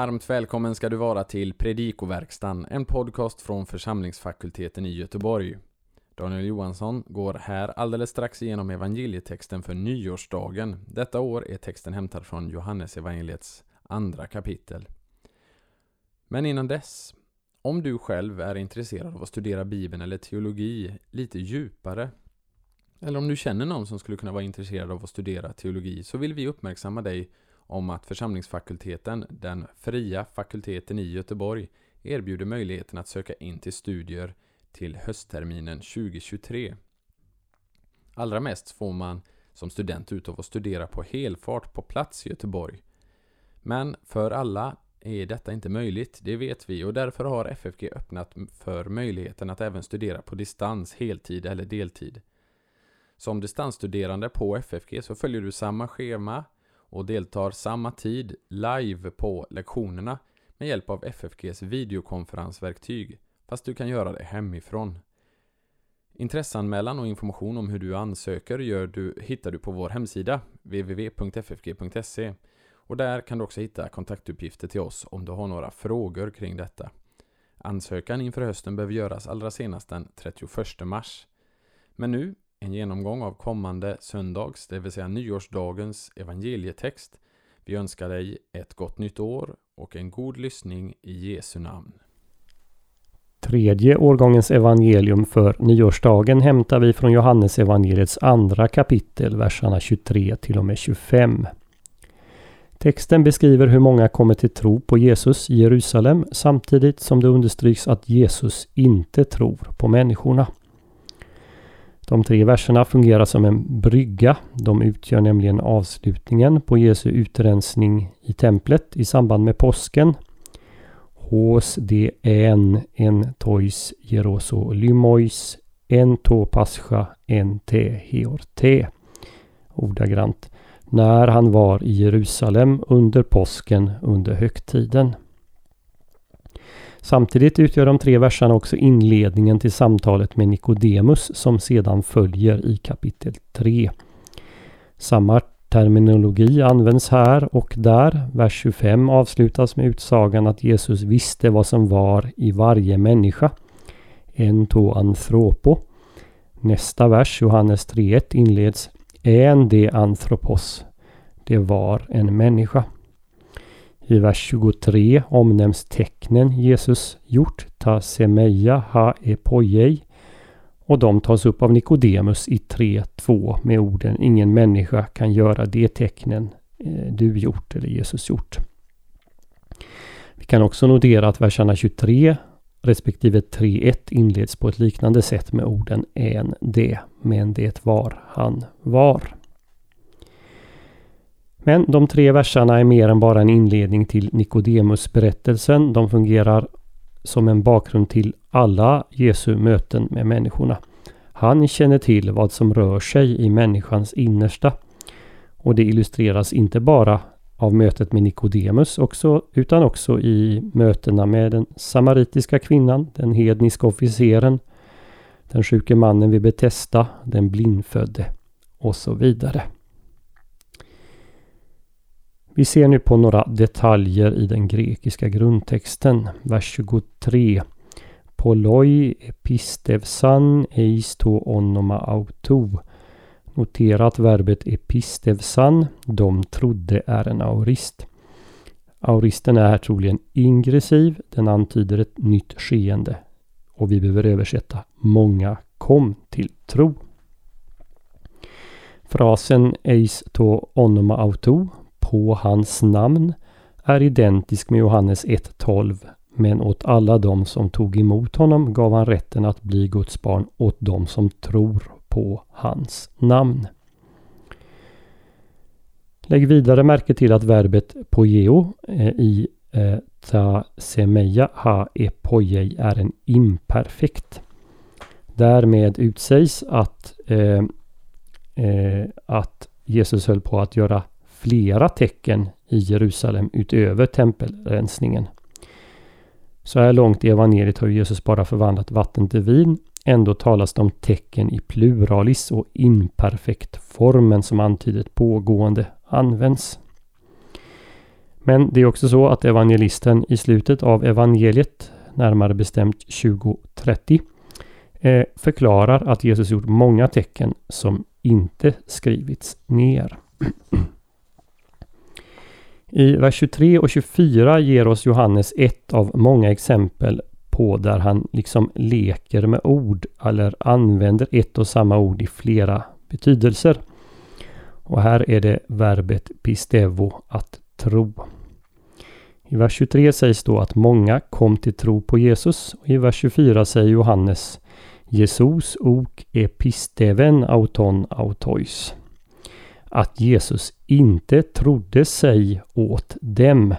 Varmt välkommen ska du vara till Predikoverkstan, en podcast från församlingsfakulteten i Göteborg. Daniel Johansson går här alldeles strax igenom evangelietexten för nyårsdagen. Detta år är texten hämtad från Johannes evangeliets andra kapitel. Men innan dess, om du själv är intresserad av att studera Bibeln eller teologi lite djupare, eller om du känner någon som skulle kunna vara intresserad av att studera teologi, så vill vi uppmärksamma dig om att församlingsfakulteten, den fria fakulteten i Göteborg, erbjuder möjligheten att söka in till studier till höstterminen 2023. Allra mest får man som student ut av att studera på helfart på plats i Göteborg. Men för alla är detta inte möjligt, det vet vi och därför har FFG öppnat för möjligheten att även studera på distans, heltid eller deltid. Som distansstuderande på FFG så följer du samma schema och deltar samma tid live på lektionerna med hjälp av FFGs videokonferensverktyg, fast du kan göra det hemifrån. Intresseanmälan och information om hur du ansöker gör du, hittar du på vår hemsida www.ffg.se och där kan du också hitta kontaktuppgifter till oss om du har några frågor kring detta. Ansökan inför hösten behöver göras allra senast den 31 mars. Men nu en genomgång av kommande söndags, det vill säga nyårsdagens evangelietext. Vi önskar dig ett gott nytt år och en god lyssning i Jesu namn. Tredje årgångens evangelium för nyårsdagen hämtar vi från Johannes evangeliets andra kapitel, verserna 23 till och med 25. Texten beskriver hur många kommer till tro på Jesus i Jerusalem samtidigt som det understryks att Jesus inte tror på människorna. De tre verserna fungerar som en brygga. De utgör nämligen avslutningen på Jesu utrensning i templet i samband med påsken. Hos de en en tois jerosolymois en to pascha en te heorte. Ordagrant. När han var i Jerusalem under påsken under högtiden. Samtidigt utgör de tre verserna också inledningen till samtalet med Nikodemus som sedan följer i kapitel 3. Samma terminologi används här och där. Vers 25 avslutas med utsagan att Jesus visste vad som var i varje människa. En to anthropo. Nästa vers, Johannes 3.1, inleds En de anthropos. Det var en människa. I vers 23 omnämns tecknen Jesus gjort, ta semeia ha epojei. Och de tas upp av Nikodemus i 3.2 med orden Ingen människa kan göra de tecknen eh, du gjort eller Jesus gjort. Vi kan också notera att verserna 23 respektive 3.1 inleds på ett liknande sätt med orden en det, men det var han var. Men de tre verserna är mer än bara en inledning till Nikodemus berättelsen. De fungerar som en bakgrund till alla Jesu möten med människorna. Han känner till vad som rör sig i människans innersta. Och det illustreras inte bara av mötet med Nikodemus också, utan också i mötena med den samaritiska kvinnan, den hedniska officeren, den sjuke mannen vid Betesda, den blindfödde och så vidare. Vi ser nu på några detaljer i den grekiska grundtexten. Vers 23. Poloi epistevsan eisto onoma auto. Notera att verbet epistevsan, de trodde, är en aurist. Auristen är här troligen ingressiv. Den antyder ett nytt skeende. Och vi behöver översätta många kom till tro. Frasen eis to onoma auto på hans namn är identisk med Johannes 1.12 men åt alla dem som tog emot honom gav han rätten att bli Guds barn åt dem som tror på hans namn. Lägg vidare märke till att verbet pojeo eh, i eh, ta semeja ha epojei är en imperfekt. Därmed utsägs att, eh, eh, att Jesus höll på att göra flera tecken i Jerusalem utöver tempelrensningen. Så här långt i evangeliet har Jesus bara förvandlat vatten till vin. Ändå talas det om tecken i pluralis och imperfekt formen som antyder ett pågående används. Men det är också så att evangelisten i slutet av evangeliet, närmare bestämt 2030, eh, förklarar att Jesus gjort många tecken som inte skrivits ner. I vers 23 och 24 ger oss Johannes ett av många exempel på där han liksom leker med ord eller använder ett och samma ord i flera betydelser. Och här är det verbet pistevo, att tro. I vers 23 sägs då att många kom till tro på Jesus. Och I vers 24 säger Johannes Jesus ok episteven auton autois. Att Jesus inte trodde sig åt dem.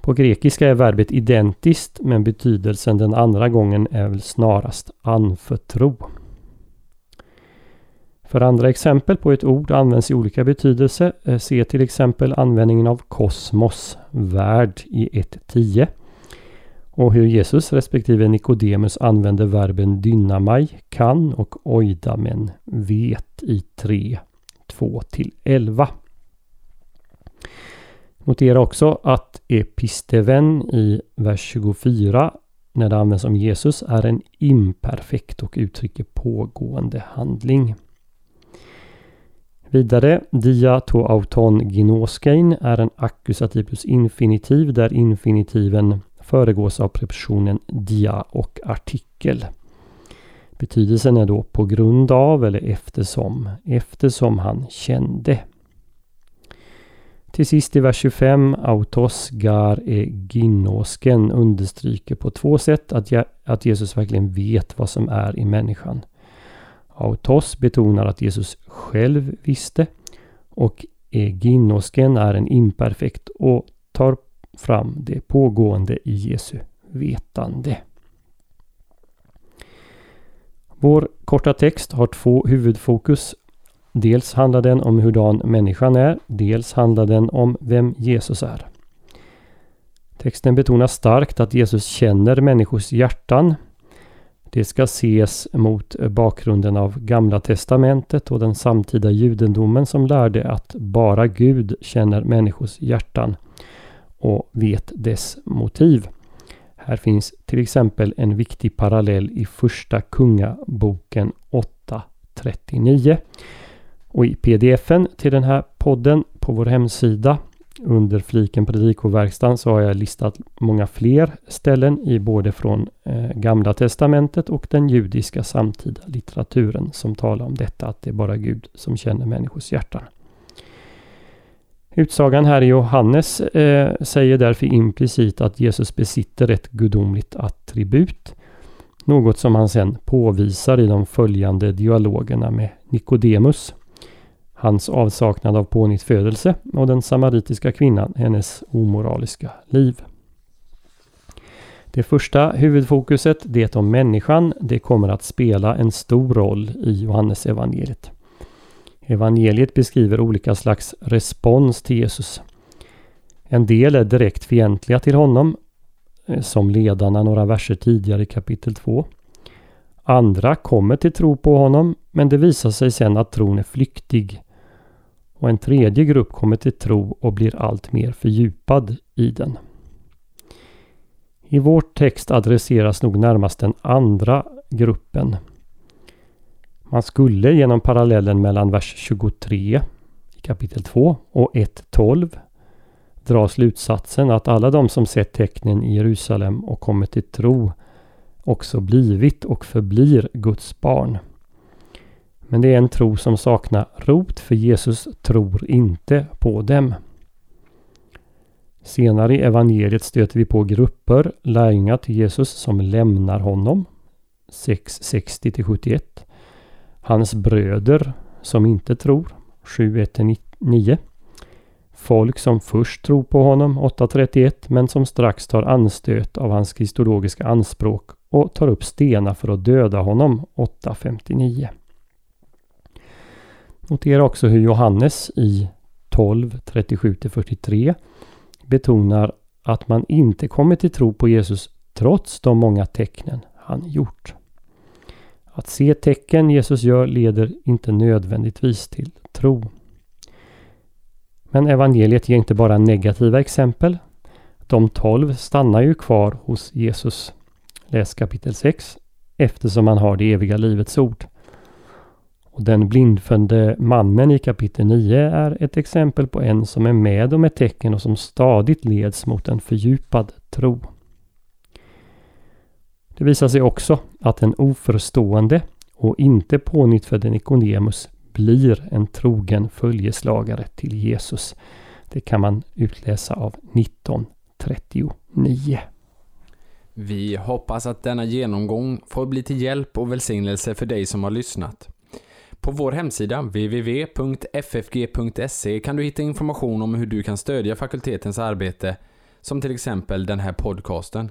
På grekiska är verbet identiskt men betydelsen den andra gången är väl snarast anförtro. För andra exempel på ett ord används i olika betydelser. Eh, se till exempel användningen av kosmos, värld i 1.10. Och hur Jesus respektive Nikodemus använder verben dynamai, kan och oidamen, vet i 3, 2 11. Notera också att episteven i vers 24 när det används om Jesus är en imperfekt och uttrycker pågående handling. Vidare, dia to auton ginoskein är en ackusativ plus infinitiv där infinitiven föregås av prepositionen dia och artikel. Betydelsen är då på grund av eller eftersom, eftersom han kände. Till sist i vers 25, autos gar e ginosken understryker på två sätt att, att Jesus verkligen vet vad som är i människan. Autos betonar att Jesus själv visste och eginosken är en imperfekt och tar fram det pågående i Jesu vetande. Vår korta text har två huvudfokus. Dels handlar den om hurdan människan är, dels handlar den om vem Jesus är. Texten betonar starkt att Jesus känner människors hjärtan det ska ses mot bakgrunden av Gamla Testamentet och den samtida judendomen som lärde att bara Gud känner människors hjärtan och vet dess motiv. Här finns till exempel en viktig parallell i Första Kungaboken 8.39. Och i pdfen till den här podden på vår hemsida under fliken predikoverkstan så har jag listat många fler ställen i både från eh, Gamla Testamentet och den judiska samtida litteraturen som talar om detta att det är bara Gud som känner människors hjärtan. Utsagan här i Johannes eh, säger därför implicit att Jesus besitter ett gudomligt attribut. Något som han sedan påvisar i de följande dialogerna med Nikodemus hans avsaknad av pånyttfödelse och den samaritiska kvinnan, hennes omoraliska liv. Det första huvudfokuset, det om människan, det kommer att spela en stor roll i Johannes evangeliet. Evangeliet beskriver olika slags respons till Jesus. En del är direkt fientliga till honom, eh, som ledarna några verser tidigare i kapitel 2. Andra kommer till tro på honom, men det visar sig sen att tron är flyktig och en tredje grupp kommer till tro och blir allt mer fördjupad i den. I vår text adresseras nog närmast den andra gruppen. Man skulle genom parallellen mellan vers 23 i kapitel 2 och 1.12 dra slutsatsen att alla de som sett tecknen i Jerusalem och kommit till tro också blivit och förblir Guds barn. Men det är en tro som saknar rot för Jesus tror inte på dem. Senare i evangeliet stöter vi på grupper, lärjungar till Jesus, som lämnar honom. 660-71. Hans bröder som inte tror. 7-1-9. Folk som först tror på honom 8.31 men som strax tar anstöt av hans kristologiska anspråk och tar upp stenar för att döda honom 8.59. Notera också hur Johannes i 12, 37-43 betonar att man inte kommer till tro på Jesus trots de många tecknen han gjort. Att se tecken Jesus gör leder inte nödvändigtvis till tro. Men evangeliet ger inte bara negativa exempel. De tolv stannar ju kvar hos Jesus. Läs kapitel 6 eftersom han har det eviga livets ord. Och den blindfödde mannen i kapitel 9 är ett exempel på en som är med om ett tecken och som stadigt leds mot en fördjupad tro. Det visar sig också att en oförstående och inte pånyttfödd Nikodemus blir en trogen följeslagare till Jesus. Det kan man utläsa av 1939. Vi hoppas att denna genomgång får bli till hjälp och välsignelse för dig som har lyssnat. På vår hemsida www.ffg.se kan du hitta information om hur du kan stödja fakultetens arbete, som till exempel den här podcasten.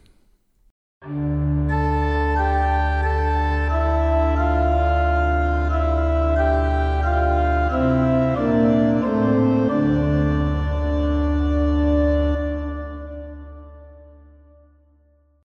Thank you.